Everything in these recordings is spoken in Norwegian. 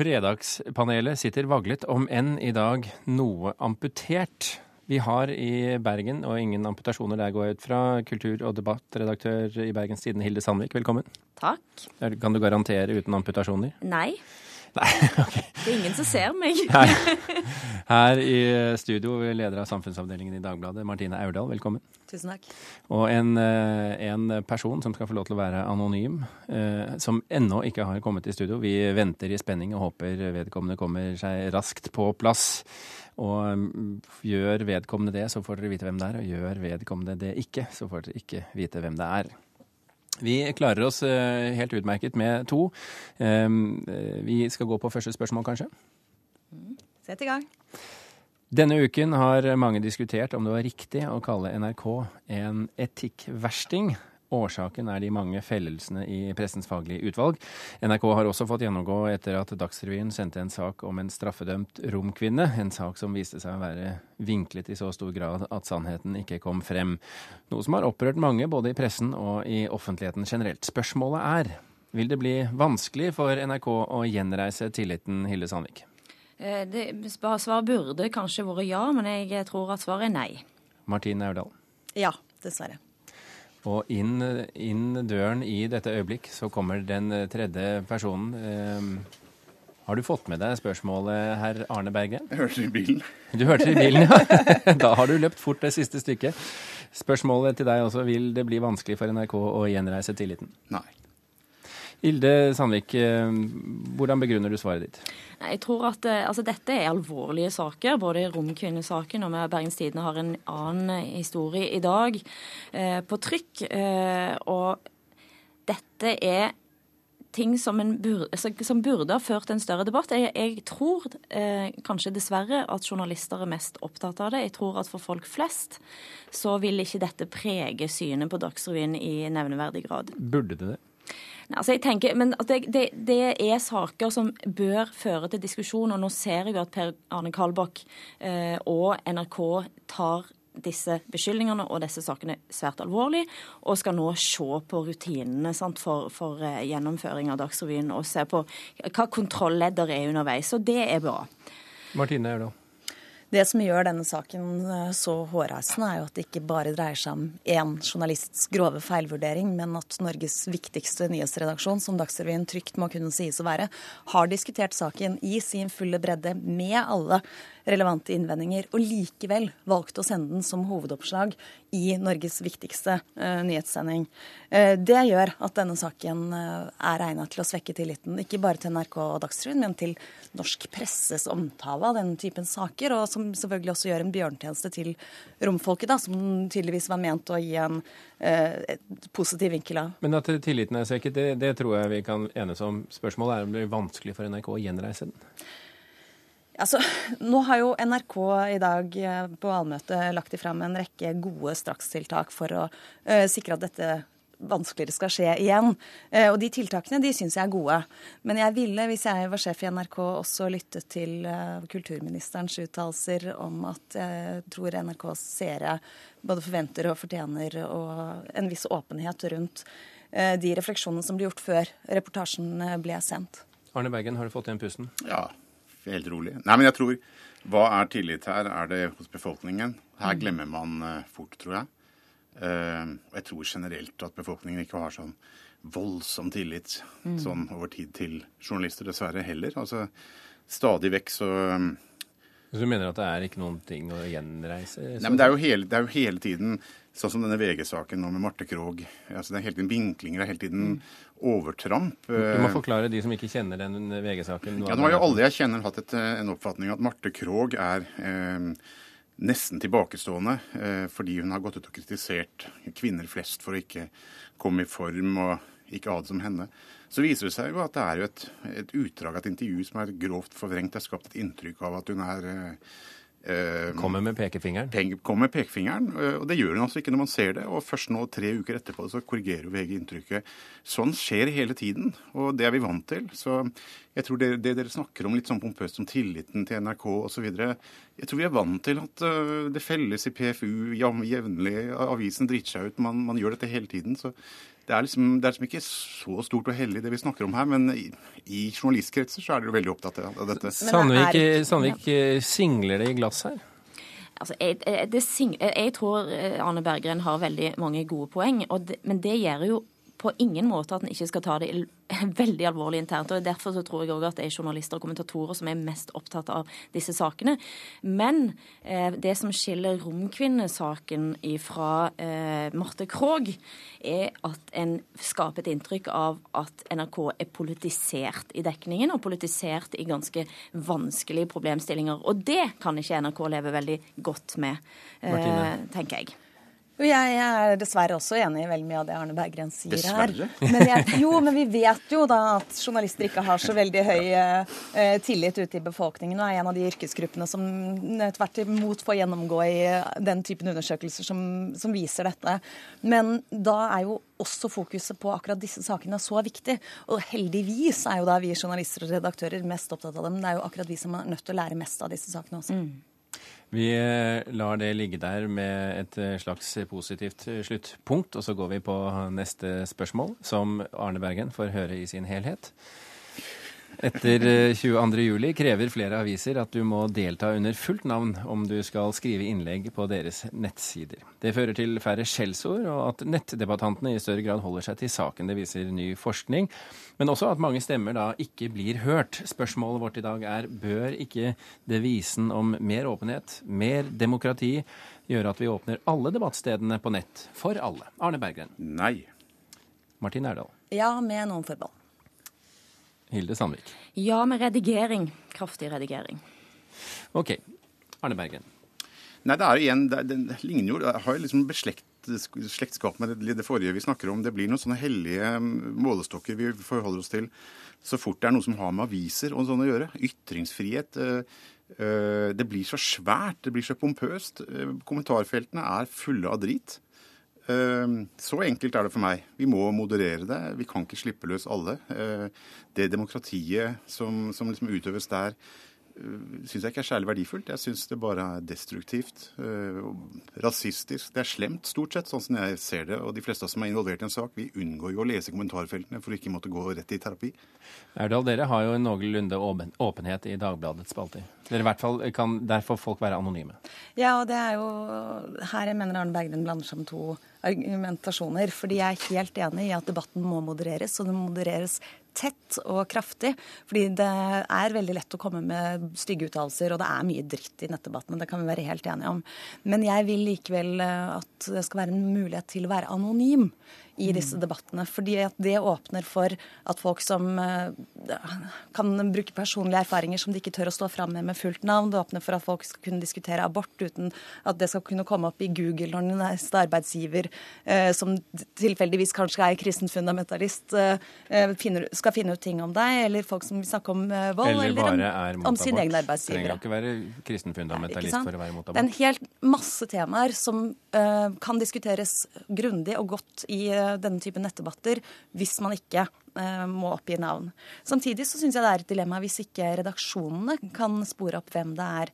Fredagspanelet sitter vaglet, om enn i dag noe amputert. Vi har i Bergen, og ingen amputasjoner der går jeg ut fra, kultur- og debattredaktør i Bergens Tidende, Hilde Sandvik. Velkommen. Takk. Kan du garantere uten amputasjoner? Nei. Nei, ok. Det er ingen som ser meg. Nei. Her i studio, leder av samfunnsavdelingen i Dagbladet, Martine Aurdal. Velkommen. Tusen takk. Og en, eh, en person som skal få lov til å være anonym, eh, som ennå ikke har kommet i studio. Vi venter i spenning og håper vedkommende kommer seg raskt på plass. Og mm, gjør vedkommende det, så får dere vite hvem det er. Og gjør vedkommende det ikke, så får dere ikke vite hvem det er. Vi klarer oss eh, helt utmerket med to. Um, eh, Vi skal gå på første spørsmål, kanskje. Sett i gang. Denne uken har mange diskutert om det var riktig å kalle NRK en etikkversting. Årsaken er de mange fellelsene i Pressens faglige utvalg. NRK har også fått gjennomgå etter at Dagsrevyen sendte en sak om en straffedømt romkvinne. En sak som viste seg å være vinklet i så stor grad at sannheten ikke kom frem. Noe som har opprørt mange både i pressen og i offentligheten generelt. Spørsmålet er vil det bli vanskelig for NRK å gjenreise tilliten, Hilde Sandvik? Eh, Det, svaret burde kanskje vært ja, men jeg tror at svaret er nei. Martine Aurdal. Ja, dessverre. Og inn, inn døren i dette øyeblikk så kommer den tredje personen. Eh, har du fått med deg spørsmålet, herr Arne Berggren? Jeg hørte det i bilen. Du hørte det i bilen, ja. Da har du løpt fort det siste stykket. Spørsmålet til deg også. Vil det bli vanskelig for NRK å gjenreise tilliten? Nei. Hilde Sandvik, eh, hvordan begrunner du svaret ditt? Jeg tror at eh, altså, Dette er alvorlige saker, både romkvinnesaken og med Bergens Tidende har en annen historie i dag eh, på trykk. Eh, og dette er ting som, en burde, altså, som burde ha ført til en større debatt. Jeg, jeg tror eh, kanskje dessverre at journalister er mest opptatt av det. Jeg tror at for folk flest så vil ikke dette prege synet på Dagsrevyen i nevneverdig grad. Burde det det? Altså jeg tenker, men det, det, det er saker som bør føre til diskusjon, og nå ser jeg jo at Per Arne Kalbakk eh, og NRK tar disse beskyldningene og disse sakene svært alvorlig, og skal nå se på rutinene sant, for, for eh, gjennomføring av Dagsrevyen og se på hva kontrolledder er underveis. Og det er bra. Martine Aurdal. Det som gjør denne saken eh, så hårreisende, er jo at det ikke bare dreier seg om én journalists grove feilvurdering, men at Norges viktigste nyhetsredaksjon, som Dagsrevyen trygt må kunne sies å være, har diskutert saken i sin fulle bredde med alle relevante innvendinger, og likevel valgte å sende den som hovedoppslag i Norges viktigste uh, nyhetssending. Uh, det gjør at denne saken uh, er egnet til å svekke tilliten, ikke bare til NRK og Dagsrevyen, men til norsk presses omtale av denne typen saker, og som selvfølgelig også gjør en bjørntjeneste til romfolket, da, som tydeligvis var ment å gi en positiv vinkel av. Men at tilliten er svekket, det, det tror jeg vi kan enes om. Spørsmålet er om det blir vanskelig for NRK å gjenreise den. Altså, nå har jo NRK i dag på allmøtet lagt fram en rekke gode strakstiltak for å uh, sikre at dette vanskeligere skal skje igjen. Uh, og de tiltakene de syns jeg er gode. Men jeg ville, hvis jeg var sjef i NRK, også lyttet til uh, kulturministerens uttalelser om at jeg tror NRKs seere både forventer og fortjener og en viss åpenhet rundt de refleksjonene som ble gjort før reportasjen ble sendt. Arne Bergen, har du fått igjen pusten? Ja, helt rolig. Nei, men jeg tror Hva er tillit her? Er det hos befolkningen? Her glemmer man uh, fort, tror jeg. Uh, og jeg tror generelt at befolkningen ikke har sånn voldsom tillit mm. sånn over tid til journalister, dessverre heller. Altså stadig vekk så um, så du mener at det er ikke noen ting å gjenreise? Nei, men det er jo hele, er jo hele tiden Sånn som denne VG-saken nå med Marte Krogh. Altså, det er hele tiden vinklinger, det er hele tiden overtramp. Du må forklare de som ikke kjenner den VG-saken. Ja, Nå har jo alle jeg kjenner hatt et, en oppfatning at Marte Krogh er eh, nesten tilbakestående eh, fordi hun har gått ut og kritisert kvinner flest for å ikke komme i form og ikke ha det som henne. Så viser det seg jo at det er jo et, et utdrag av et intervju som er grovt forvrengt. Det er skapt et inntrykk av at hun er Eh, kommer med pekefingeren? Kommer med pekefingeren, og det gjør hun altså ikke når man ser det. Og først nå, tre uker etterpå, så korrigerer VG inntrykket. Sånn skjer hele tiden, og det er vi vant til. Så jeg tror det, det dere snakker om litt sånn pompøst om tilliten til NRK osv. Jeg tror vi er vant til at det felles i PFU jevnlig. Avisen driter seg ut. Man, man, gjør dette hele tiden. Så det er, liksom, det er liksom ikke så stort og hellig det vi snakker om her, men i, i journalistkretser så er dere veldig opptatt av dette. Sandvik, Sandvik singler det i glass her? Altså, jeg, jeg, jeg, tror Arne Berggren har veldig mange gode poeng, det, men det gjør jo på ingen måte at en ikke skal ta det veldig alvorlig internt. og Derfor så tror jeg òg at det er journalister og kommentatorer som er mest opptatt av disse sakene. Men eh, det som skiller romkvinnesaken fra eh, Marte Krogh, er at en skaper et inntrykk av at NRK er politisert i dekningen, og politisert i ganske vanskelige problemstillinger. Og det kan ikke NRK leve veldig godt med, eh, tenker jeg. Jeg er dessverre også enig i veldig mye av det Arne Berggren sier dessverre. her. Men jeg, jo, men vi vet jo da at journalister ikke har så veldig høy eh, tillit ute i befolkningen, og er en av de yrkesgruppene som tvert imot får gjennomgå i den typen undersøkelser som, som viser dette. Men da er jo også fokuset på akkurat disse sakene så viktig. Og heldigvis er jo da vi journalister og redaktører mest opptatt av dem. Det er jo akkurat vi som er nødt til å lære mest av disse sakene også. Mm. Vi eh, lar det ligge der med et eh, slags positivt eh, sluttpunkt, og så går vi på neste spørsmål, som Arne Bergen får høre i sin helhet. Etter 22.07 juli krever flere aviser at du må delta under fullt navn om du skal skrive innlegg på deres nettsider. Det fører til færre skjellsord, og at nettdebattantene i større grad holder seg til saken. Det viser ny forskning. Men også at mange stemmer da ikke blir hørt. Spørsmålet vårt i dag er bør ikke devisen om mer åpenhet, mer demokrati, gjøre at vi åpner alle debattstedene på nett for alle? Arne Berggren. Nei. Martin Erdal. Ja, med noen forbehold. Hilde Sandvik. Ja, med redigering. Kraftig redigering. OK. Arne Bergen. Nei, det er jo igjen, det, det ligner jo, det har jo liksom beslekt slektskap med det, det, forrige vi snakker om. Det blir noen sånne hellige mm, målestokker vi forholder oss til så fort det er noe som har med aviser og sånn å gjøre. Ytringsfrihet. Øh, øh, det blir så svært, det blir så pompøst. Kommentarfeltene er fulle av drit. Ehm, så enkelt er det for meg. Vi må moderere det. Vi kan ikke slippe løs alle. Eh, det demokratiet som, som liksom utøves der, eh, syns jeg ikke er særlig verdifullt. Jeg syns det bare er destruktivt. Eh, rasistisk. Det er slemt, stort sett, sånn som jeg ser det. Og de fleste som er involvert i en sak, vi unngår jo å lese kommentarfeltene for å ikke måtte gå rett i terapi. Erdal, dere har jo en noenlunde åpenhet i Dagbladets spalter. Dere i hvert fall kan derfor folk være anonyme. Ja, og det er jo her jeg mener Arne Berggren blander sammen to argumentasjoner. Fordi jeg er helt enig i at debatten må modereres, og den modereres tett og kraftig. Fordi det er veldig lett å komme med stygge uttalelser, og det er mye dritt i nettdebatten. Det kan vi være helt enige om. Men jeg vil likevel at det skal være en mulighet til å være anonym i mm. disse debattene. Fordi at det åpner for at folk som uh, kan bruke personlige erfaringer som de ikke tør å stå fram med med fullt navn. Det åpner for at folk skal kunne diskutere abort uten at det skal kunne komme opp i Google når den neste arbeidsgiver, uh, som tilfeldigvis kanskje er kristen fundamentalist, uh, finner, skal finne ut ting om deg, eller folk som vil snakke om vold, eller, eller om, om sin egen arbeidsgiver. Trenger ikke være kristen fundamentalist for å være mot abort. Det er en helt masse temaer som kan diskuteres grundig og godt i denne typen nettdebatter hvis man ikke Eh, må oppgi navn. Samtidig så syns jeg det er et dilemma hvis ikke redaksjonene kan spore opp hvem det er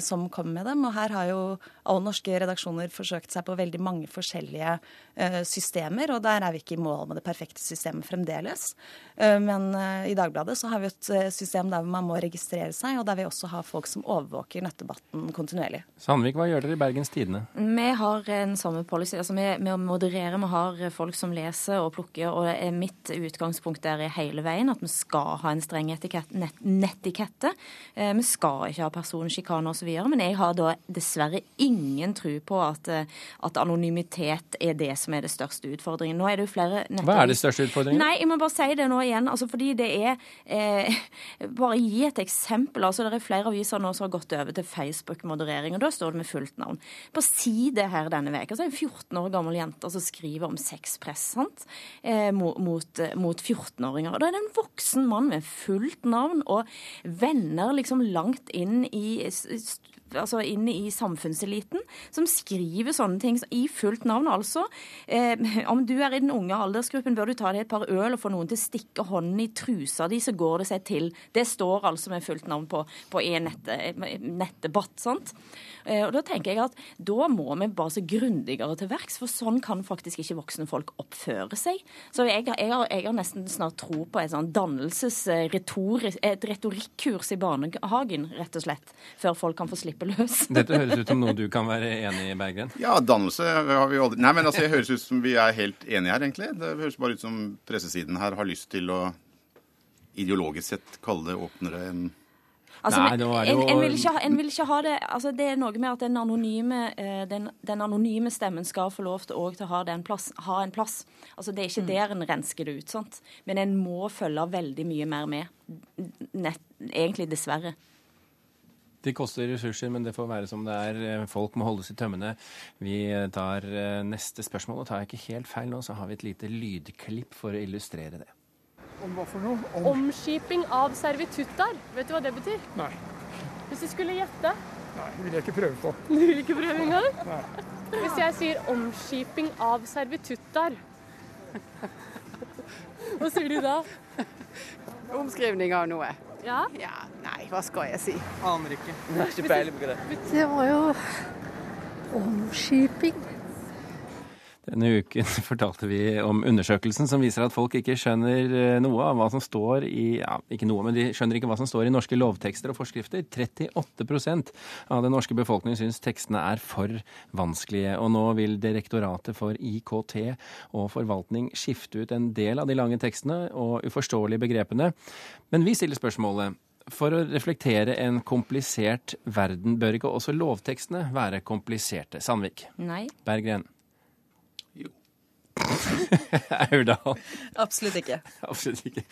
som kommer med dem. Og her har jo alle norske redaksjoner forsøkt seg på veldig mange forskjellige eh, systemer, og der er vi ikke i mål med det perfekte systemet fremdeles. Men i Dagbladet så har vi et system der man må registrere seg, og der vi også har folk som overvåker nettdebatten kontinuerlig. Sandvik, hva gjør dere i Bergens Tidende? Vi har en samme policy. altså Vi, vi modererer, vi har folk som leser og plukker, og mitt utgangspunkt der er hele veien at vi skal ha en streng nett, nettikette. Eh, vi skal ikke ha personsjikane osv. Men jeg har da dessverre ingen tro på at, eh, at, anonymitet er det som er det største utfordringen. Nå er det jo flere Hva er det største utfordringen? Nei, jeg må bare si det nå igjen. Altså, fordi det er eh, Bare gi et eksempel. altså Det er flere aviser nå som har gått over til Facebook-moderering, og da står det med fullt navn. På side her denne veka så er det en 14 år gammel jente som skriver om sexpress sant? Eh, mot, mot, mot 14-åringer. Og da er det en voksen mann med fullt navn og venner liksom langt inn i altså inne i samfunnseliten, som skriver sånne ting i fullt navn, altså. Eh, om du er i den unge aldersgruppen, bør du ta deg et par øl og få noen til å stikke hånden i trusa di, så går det seg til. Det står altså med fullt navn på, på en nettdebatt. sant? Eh, og Da tenker jeg at da må vi bare se grundigere til verks, for sånn kan faktisk ikke voksne folk oppføre seg. Så jeg, jeg, har, jeg har, nesten snart tro på et sånn dannelses, et retorikkurs i barnehagen, rett og slett, før folk kan få slippe løs. Dette høres ut som noe du kan være enig i, Berggren? Ja, dannelse har vi aldri Nei, men altså, det høres ut som vi er helt enige her, egentlig. Det høres bare ut som pressesiden her har lyst til å ideologisk sett kalle det åpnere enn Altså, Nei, jo... en, en, vil ha, en, vil ikke ha, det altså Det er noe med at den anonyme, eh, den, den anonyme stemmen skal få lov til, til å ha, plass, ha, en plass. Altså Det er ikke mm. der en rensker det ut. sant? Men en må følge veldig mye mer med. Nett, egentlig, dessverre. De koster ressurser, men det får være som det er. Eh, folk må holdes i tømmene. Vi eh, tar eh, neste spørsmål, og tar jeg ikke helt feil nå, så har vi et lite lydklipp for å illustrere det. Om hva for noe? Om... Omskiping av servitutter. Vet du hva det betyr? Nei. Hvis du skulle gjette? Nei, det vil jeg ikke prøve på. Du vil ikke prøve engang? Nei. Hvis jeg sier omskiping av servitutter, hva sier du da? Omskrivning av noe. Ja? ja? Nei, hva skal jeg si? Aner ikke. Jeg har ikke peiling på det. Det var jo omskiping. Denne uken fortalte vi om undersøkelsen som viser at folk ikke skjønner eh, noe av hva som står i ja, ikke noe, men de skjønner ikke hva som står i norske lovtekster og forskrifter. 38% av den norske befolkningen syns tekstene er for vanskelige. Og nå vil Direktoratet for IKT og forvaltning skifte ut en del av de lange tekstene og uforståelige begrepene. Men vi stiller spørsmålet for å reflektere en komplisert verden, bør ikke også lovtekstene være kompliserte? Sandvik. Nei. Berggren. Aurdal. Absolutt ikke. Absolutt ikke.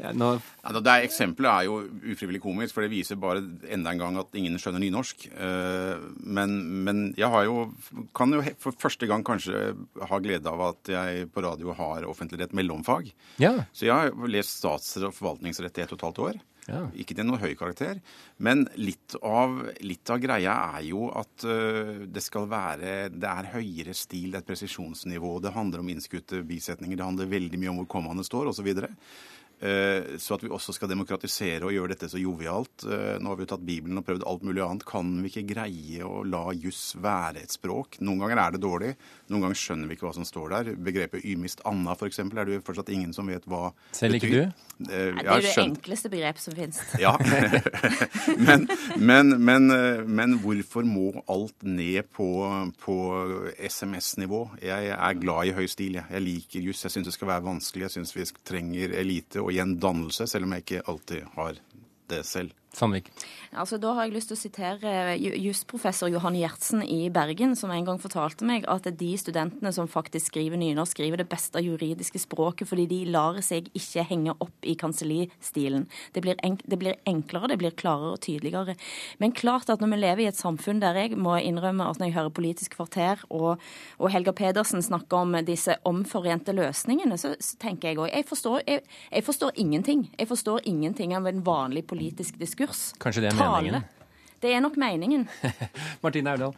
Ja, nå... ja, det er, eksempelet er jo ufrivillig komisk, for det viser bare enda en gang at ingen skjønner nynorsk. Eh, men, men jeg har jo, kan jo for første gang kanskje ha glede av at jeg på radio har offentlig rett mellomfag. Ja. Så jeg har lest stats- og forvaltningsrett i ett og et halvt år. Ja. Ikke til noe høy karakter. Men litt av, litt av greia er jo at uh, det skal være Det er høyere stil, det er et presisjonsnivå. Det handler om innskutte bisetninger, det handler veldig mye om hvor kommaene står osv. Eh, så at vi også skal demokratisere og gjøre dette så jovialt. Eh, nå har vi jo tatt Bibelen og prøvd alt mulig annet. Kan vi ikke greie å la juss være et språk? Noen ganger er det dårlig, noen ganger skjønner vi ikke hva som står der. Begrepet ymist anna, f.eks., er det jo fortsatt ingen som vet hva Selv ikke betyr. du? Eh, det er jo det enkleste begrepet som finnes. Ja. men, men, men, men, hvorfor må alt ned på, på SMS-nivå? Jeg er glad i høy stil. Jeg, jeg liker juss. Jeg syns det skal være vanskelig. Jeg syns vi trenger elite og igjen dannelse, selv om jeg ikke alltid har det selv. Sandvik. Altså, da har jeg lyst til å sitere eh, jusprofessor Johan Gjertsen i Bergen, som en gang fortalte meg at de studentene som faktisk skriver nynorsk, skriver det beste juridiske språket fordi de lar seg ikke henge opp i kansellistilen. Det det blir enklere, det blir klarere og tydeligere. Men klart at når vi lever i et samfunn der jeg må innrømme at når jeg hører Politisk kvarter og, og Helga Pedersen snakke om disse omforente løsningene, så, så tenker jeg òg jeg, jeg, jeg forstår ingenting. Jeg forstår ingenting av en vanlig politisk diskurs diskurs. Kanskje det er Tale. meningen? Det er nok meningen. Martine Aurdal.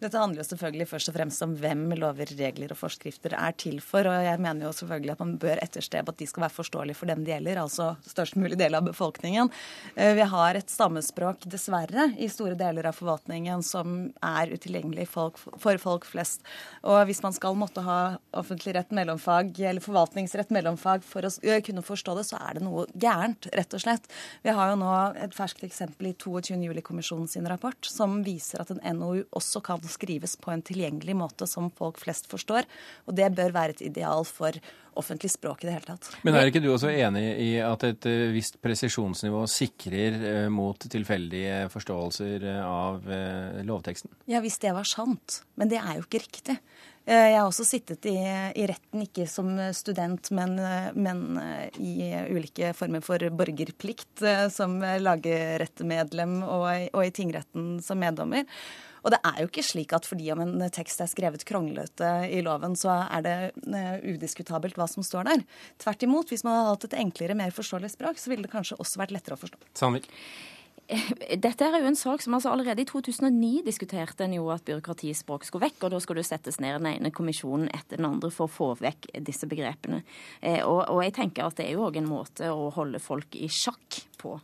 Dette handler jo selvfølgelig først og fremst om hvem lover, regler og forskrifter er til for. Og jeg mener jo selvfølgelig at man bør etterstrebe at de skal være forståelige for dem det gjelder, altså størst mulig del av befolkningen. Eh, vi har et stammespråk, dessverre, i store deler av forvaltningen som er utilgjengelig for folk flest. Og hvis man skal måtte ha offentlig rett mellomfag, eller forvaltningsrett mellomfag for å eh, kunne forstå det, så er det noe gærent, rett og slett. Vi har jo nå et ferskt eksempel i 22. juli-kommisjonen sin rapport som viser at en NOU også kan skrives på en tilgjengelig måte som folk flest forstår. Og det bør være et ideal for offentlig språk i det hele tatt. Men er ikke du også enig i at et eh, visst presisjonsnivå sikrer eh, mot tilfeldige forståelser eh, av lovteksten? Ja, hvis det var sant. Men det er jo ikke riktig. Jeg har også sittet i, i retten, ikke som student, men, men, i ulike former for borgerplikt, som lagrettemedlem og, og i tingretten som meddommer. Og det er jo ikke slik at fordi om en tekst er skrevet kronglete i loven, så er det eh, udiskutabelt hva som står der. Tvert imot, hvis man hadde hatt et enklere, mer forståelig språk, så ville det kanskje også vært lettere å forstå. Sandvik. Dette er jo en sak som altså allerede i 2009 diskuterte en jo at byråkratispråk skulle vekk, og da skulle det settes ned den ene kommisjonen etter den andre for å få vekk disse begrepene. Eh, og, og jeg tenker at det er jo òg en måte å holde folk i sjakk på.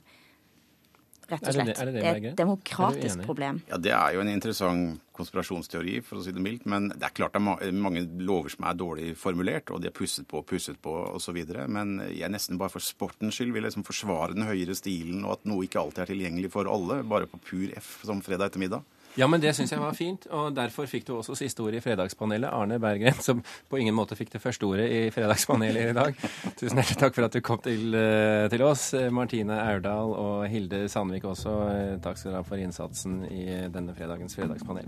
Rett og Er det slett. det- er det det, er et demokratisk er problem. Ja, Det er jo en interessant konspirasjonsteori, for å si det mildt. Men det er klart det er mange lover som er dårlig formulert, og de er pusset på og pusset på osv. Men jeg nesten bare for sportens skyld vil liksom forsvare den høyere stilen, og at noe ikke alltid er tilgjengelig for alle, bare på pur F som fredag ettermiddag. Ja, men det syns jeg var fint, og derfor fikk du også siste ordet i Fredagspanelet, Arne Berggren, som på ingen måte fikk det første ordet i Fredagspanelet i dag. Tusen hjertelig takk for at du kom til, eh, til oss. Eh, Martine Aurdal og Hilde Sandvik også, eh, takk skal dere ha for innsatsen i denne fredagens Fredagspanel.